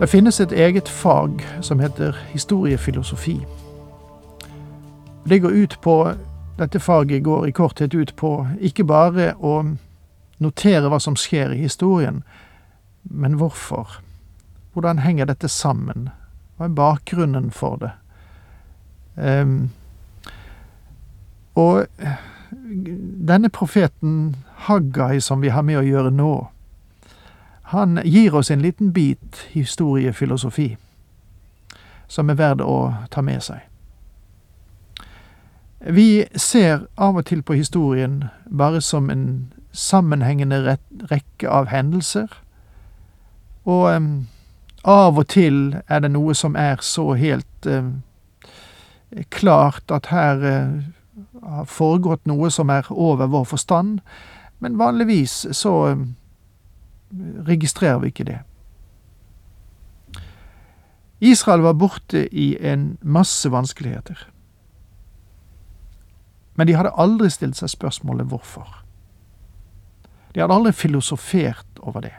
Det finnes et eget fag som heter historiefilosofi. Det går ut på Dette faget går i korthet ut på ikke bare å notere hva som skjer i historien, men hvorfor. Hvordan henger dette sammen? Hva er bakgrunnen for det? Um, og denne profeten Haggai som vi har med å gjøre nå, han gir oss en liten bit historiefilosofi som er verd å ta med seg. Vi ser av og til på historien bare som en sammenhengende rekke av hendelser, og av og til er det noe som er så helt klart at her uh, har foregått noe som er over vår forstand, men vanligvis så registrerer vi ikke det. Israel var borte i en masse vanskeligheter. Men de hadde aldri stilt seg spørsmålet hvorfor. De hadde aldri filosofert over det.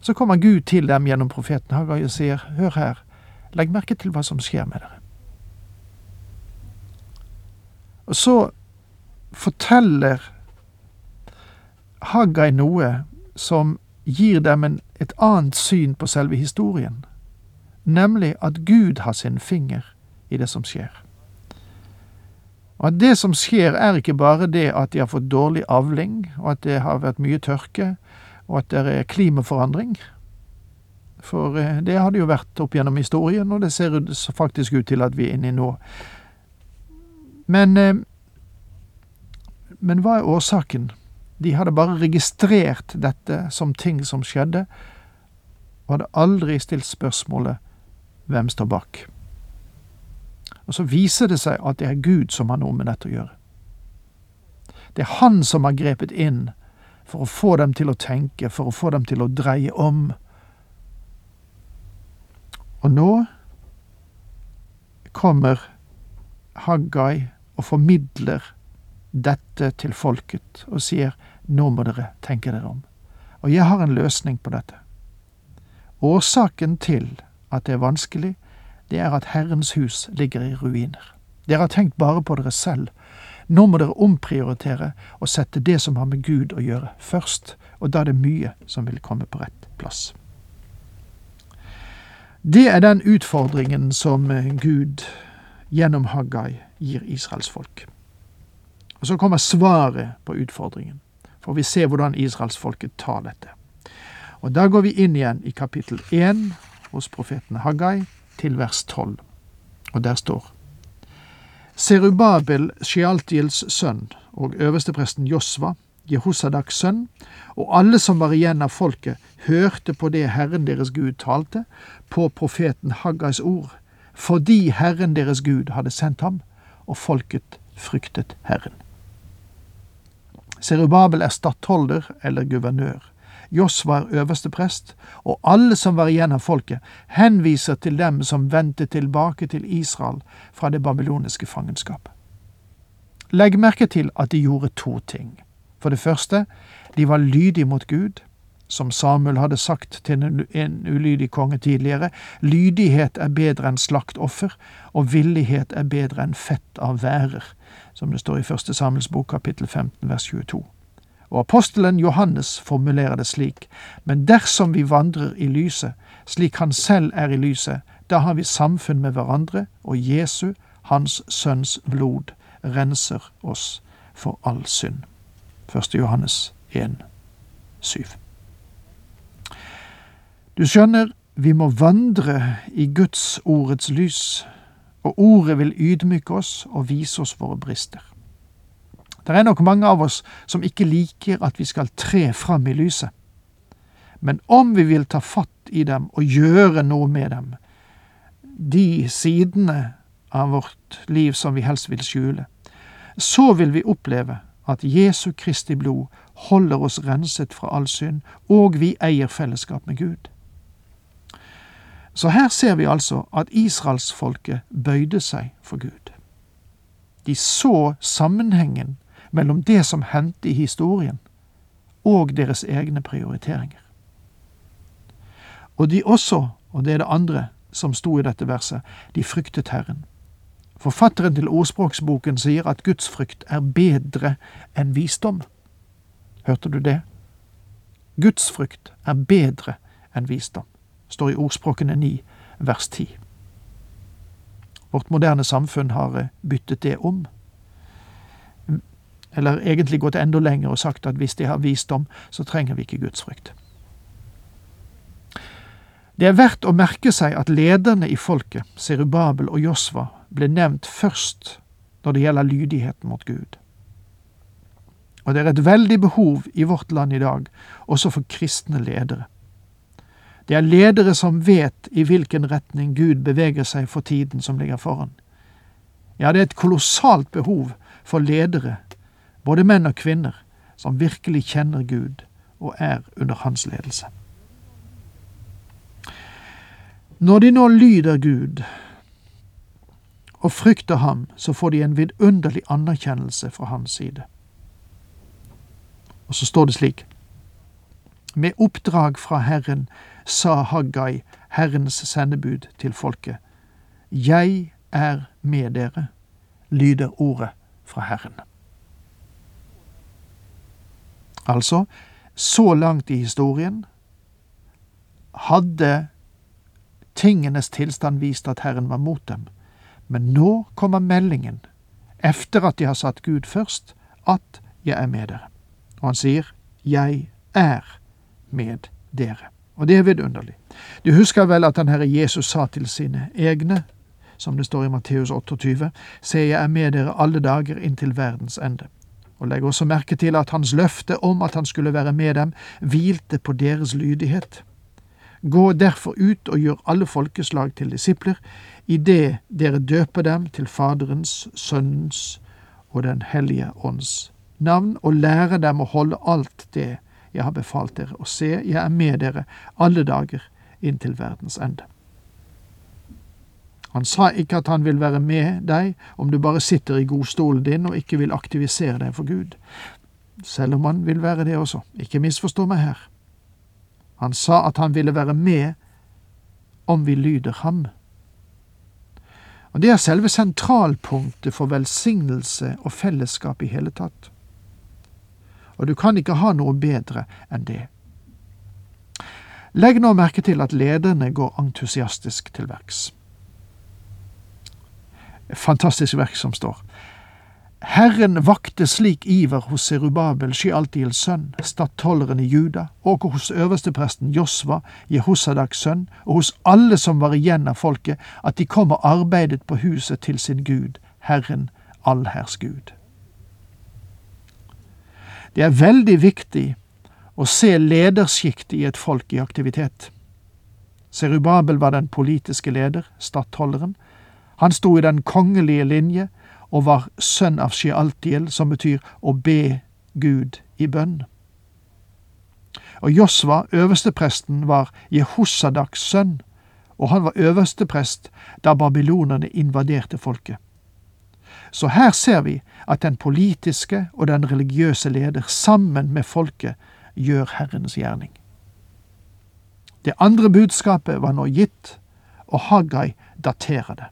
Så kommer Gud til dem gjennom profeten Haggai og sier, hør her, legg merke til hva som skjer med dere. Og så forteller Haggai noe som gir dem en, et annet syn på selve historien, nemlig at Gud har sin finger i det som skjer. Og at det som skjer, er ikke bare det at de har fått dårlig avling, og at det har vært mye tørke, og at det er klimaforandring. For eh, det har det jo vært opp gjennom historien, og det ser faktisk ut til at vi er inne i nå. Men, eh, men hva er årsaken? De hadde bare registrert dette som ting som skjedde, og hadde aldri stilt spørsmålet hvem står bak. Og så viser det seg at det er Gud som har noe med dette å gjøre. Det er Han som har grepet inn for å få dem til å tenke, for å få dem til å dreie om. Og nå kommer Haggai og formidler dette til folket og sier nå må dere tenke dere om. Og jeg har en løsning på dette. Årsaken til at det er vanskelig, det er at Herrens hus ligger i ruiner. Dere har tenkt bare på dere selv. Nå må dere omprioritere og sette det som har med Gud å gjøre, først, og da er det mye som vil komme på rett plass. Det er den utfordringen som Gud gjennom Haggai gir Israels folk. Og så kommer svaret på utfordringen For vi ser hvordan israelsfolket tar dette. Og Da går vi inn igjen i kapittel 1 hos profeten Haggai, til vers 12. Og der står Serubabel, Shealtiels sønn, og øverstepresten Josva, Jehosadaks sønn, og alle som var igjen av folket, hørte på det Herren deres Gud talte, på profeten Haggais ord, fordi Herren deres Gud hadde sendt ham, og folket fryktet Herren. Serubabel er stattholder eller guvernør. Josva er øverste prest, og alle som var igjen av folket, henviser til dem som vendte tilbake til Israel fra det babyloniske fangenskapet. Legg merke til at de gjorde to ting. For det første, de var lydige mot Gud, som Samuel hadde sagt til en ulydig konge tidligere, lydighet er bedre enn slaktoffer, og villighet er bedre enn fett av værer som det står i første Samuels bok kapittel 15 vers 22. Og apostelen Johannes formulerer det slik, men dersom vi vandrer i lyset, slik han selv er i lyset, da har vi samfunn med hverandre, og Jesu, hans sønns blod, renser oss for all synd. 1. Johannes 1, 7. Du skjønner, vi må vandre i Guds ordets lys, og ordet vil ydmyke oss og vise oss våre brister. Det er nok mange av oss som ikke liker at vi skal tre fram i lyset. Men om vi vil ta fatt i dem og gjøre noe med dem, de sidene av vårt liv som vi helst vil skjule, så vil vi oppleve at Jesu Kristi blod holder oss renset fra all synd, og vi eier fellesskap med Gud. Så her ser vi altså at israelsfolket bøyde seg for Gud. De så sammenhengen mellom det som hendte i historien, og deres egne prioriteringer. Og de også, og det er det andre som sto i dette verset, de fryktet Herren. Forfatteren til ordspråksboken sier at gudsfrykt er bedre enn visdom. Hørte du det? Gudsfrykt er bedre enn visdom, står i Ordspråkene 9, vers 10. Vårt moderne samfunn har eh, byttet det om. Eller egentlig gått enda lenger og sagt at hvis de har visdom, så trenger vi ikke gudsfrykt. Det er verdt å merke seg at lederne i folket, Serubabel og Josva, ble nevnt først når det gjelder lydigheten mot Gud. Og det er et veldig behov i vårt land i dag, også for kristne ledere. Det er ledere som vet i hvilken retning Gud beveger seg for tiden som ligger foran. Ja, det er et kolossalt behov for ledere, både menn og kvinner, som virkelig kjenner Gud og er under hans ledelse. Når de nå lyder Gud og frykter ham, så får de en vidunderlig anerkjennelse fra hans side. Og så står det slik Med oppdrag fra Herren sa Haggai, Herrens sendebud, til folket. Jeg er med dere, lyder ordet fra Herren. Altså, så langt i historien hadde tingenes tilstand vist at Herren var mot dem. Men nå kommer meldingen, efter at de har satt Gud først, at jeg er med dere. Og han sier, jeg er med dere. Og det er vidunderlig. Du husker vel at den Herre Jesus sa til sine egne, som det står i Matteus 28, se, jeg er med dere alle dager inntil verdens ende. Og legg også merke til at hans løfte om at han skulle være med dem, hvilte på deres lydighet. Gå derfor ut og gjør alle folkeslag til disipler, idet dere døper dem til Faderens, Sønnens og Den hellige ånds navn, og lærer dem å holde alt det jeg har befalt dere. Og se, jeg er med dere alle dager inntil verdens ende. Han sa ikke at han vil være med deg om du bare sitter i godstolen din og ikke vil aktivisere deg for Gud, selv om han vil være det også. Ikke misforstå meg her. Han sa at han ville være med om vi lyder ham. Og Det er selve sentralpunktet for velsignelse og fellesskap i hele tatt. Og du kan ikke ha noe bedre enn det. Legg nå merke til at lederne går entusiastisk til verks. Fantastisk verk som står. Herren vakte slik iver hos Serubabel, Skyaltiels sønn, stattholderen i Juda, og hos øverstepresten Josva, Jehosadaks sønn, og hos alle som var igjen av folket, at de kom og arbeidet på huset til sin Gud, Herren allherrs Gud. Det er veldig viktig å se ledersjiktet i et folk i aktivitet. Serubabel var den politiske leder, stattholderen. Han sto i den kongelige linje, og var sønn av Shealtiel, som betyr å be Gud i bønn. Og Josva, øverstepresten, var Jehosadaks sønn, og han var øversteprest da babylonerne invaderte folket. Så her ser vi at den politiske og den religiøse leder sammen med folket gjør Herrens gjerning. Det andre budskapet var nå gitt, og Haggai daterer det.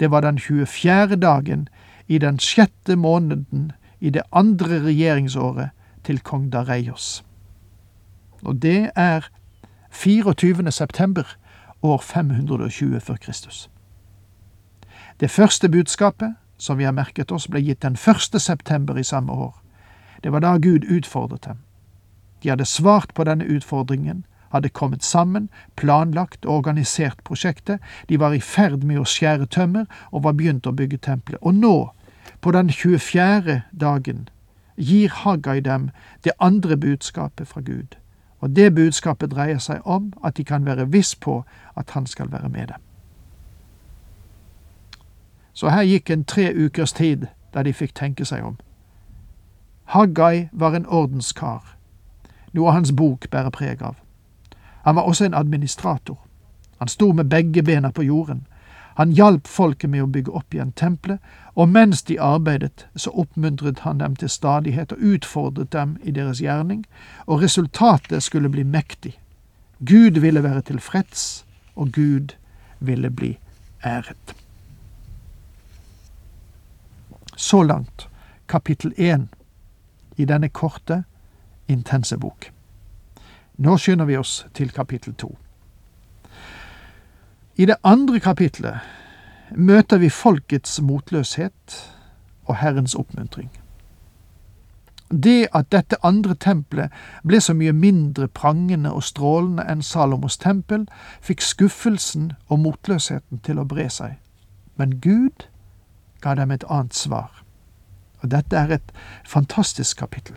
Det var den 24. dagen i den sjette måneden i det andre regjeringsåret til kong Dareios. Og det er 24. september år 520 før Kristus. Det første budskapet, som vi har merket oss, ble gitt den 1. september i samme år. Det var da Gud utfordret dem. De hadde svart på denne utfordringen hadde kommet sammen, planlagt og organisert prosjektet, de var i ferd med å skjære tømmer og var begynt å bygge tempelet. Og nå, på den 24. dagen, gir Haggai dem det andre budskapet fra Gud, Og det budskapet dreier seg om at de kan være viss på at han skal være med dem. Så her gikk en tre ukers tid der de fikk tenke seg om. Haggai var en ordenskar, noe hans bok bærer preg av. Han var også en administrator. Han sto med begge bena på jorden. Han hjalp folket med å bygge opp igjen tempelet, og mens de arbeidet, så oppmuntret han dem til stadighet og utfordret dem i deres gjerning, og resultatet skulle bli mektig. Gud ville være tilfreds, og Gud ville bli æret. Så langt kapittel én i denne korte, intense bok. Nå skynder vi oss til kapittel to. I det andre kapitlet møter vi folkets motløshet og Herrens oppmuntring. Det at dette andre tempelet ble så mye mindre prangende og strålende enn Salomos tempel, fikk skuffelsen og motløsheten til å bre seg. Men Gud ga dem et annet svar. Og dette er et fantastisk kapittel.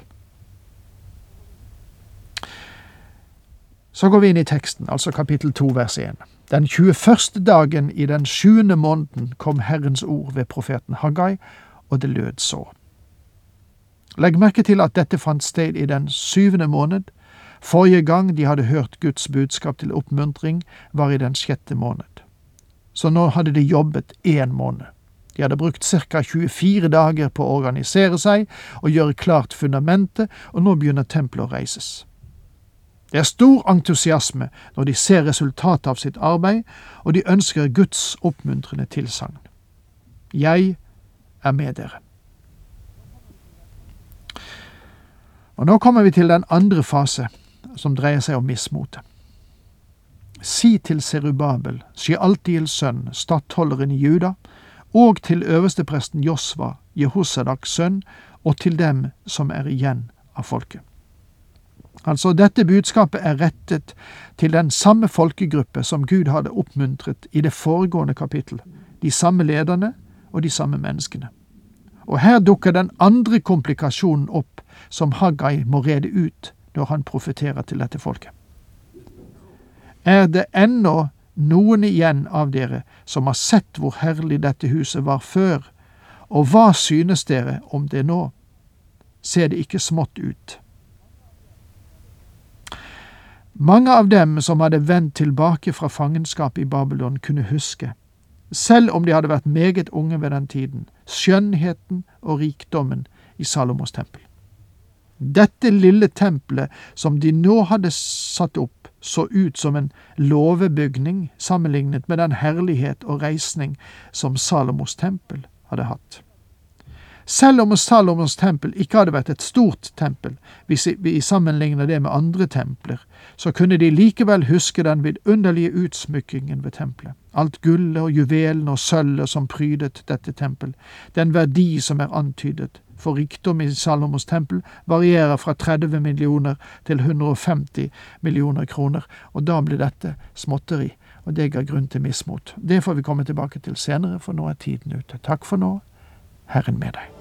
Så går vi inn i teksten, altså kapittel 2 vers 1. Den 21. dagen i den sjuende måneden kom Herrens ord ved profeten Haggai, og det lød så. Legg merke til at dette fant sted i den syvende måned. Forrige gang de hadde hørt Guds budskap til oppmuntring, var i den sjette måned. Så nå hadde de jobbet én måned. De hadde brukt ca. 24 dager på å organisere seg og gjøre klart fundamentet, og nå begynner tempelet å reises. Det er stor entusiasme når de ser resultatet av sitt arbeid, og de ønsker Guds oppmuntrende tilsagn. Jeg er med dere. Og Nå kommer vi til den andre fase, som dreier seg om mismotet. Si til Serubabel, Sjealtiels sønn, stattholderen i Juda, og til øverstepresten Josva, Jehosadaks sønn, og til dem som er igjen av folket. Altså, dette budskapet er rettet til den samme folkegruppe som Gud hadde oppmuntret i det foregående kapittel, de samme lederne og de samme menneskene. Og her dukker den andre komplikasjonen opp som Haggai må rede ut når han profeterer til dette folket. Er det ennå noen igjen av dere som har sett hvor herlig dette huset var før, og hva synes dere om det nå? Ser det ikke smått ut? Mange av dem som hadde vendt tilbake fra fangenskapet i Babylon, kunne huske, selv om de hadde vært meget unge ved den tiden, skjønnheten og rikdommen i Salomos tempel. Dette lille tempelet som de nå hadde satt opp, så ut som en låvebygning sammenlignet med den herlighet og reisning som Salomos tempel hadde hatt. Selv om Salomos tempel ikke hadde vært et stort tempel, hvis vi sammenligner det med andre templer, så kunne de likevel huske den vidunderlige utsmykkingen ved tempelet, alt gullet og juvelene og sølvet som prydet dette tempel, den verdi som er antydet, for rikdom i Salomos tempel varierer fra 30 millioner til 150 millioner kroner, og da blir dette småtteri, og det ga grunn til mismot. Det får vi komme tilbake til senere, for nå er tiden ute. Takk for nå, Herren med deg.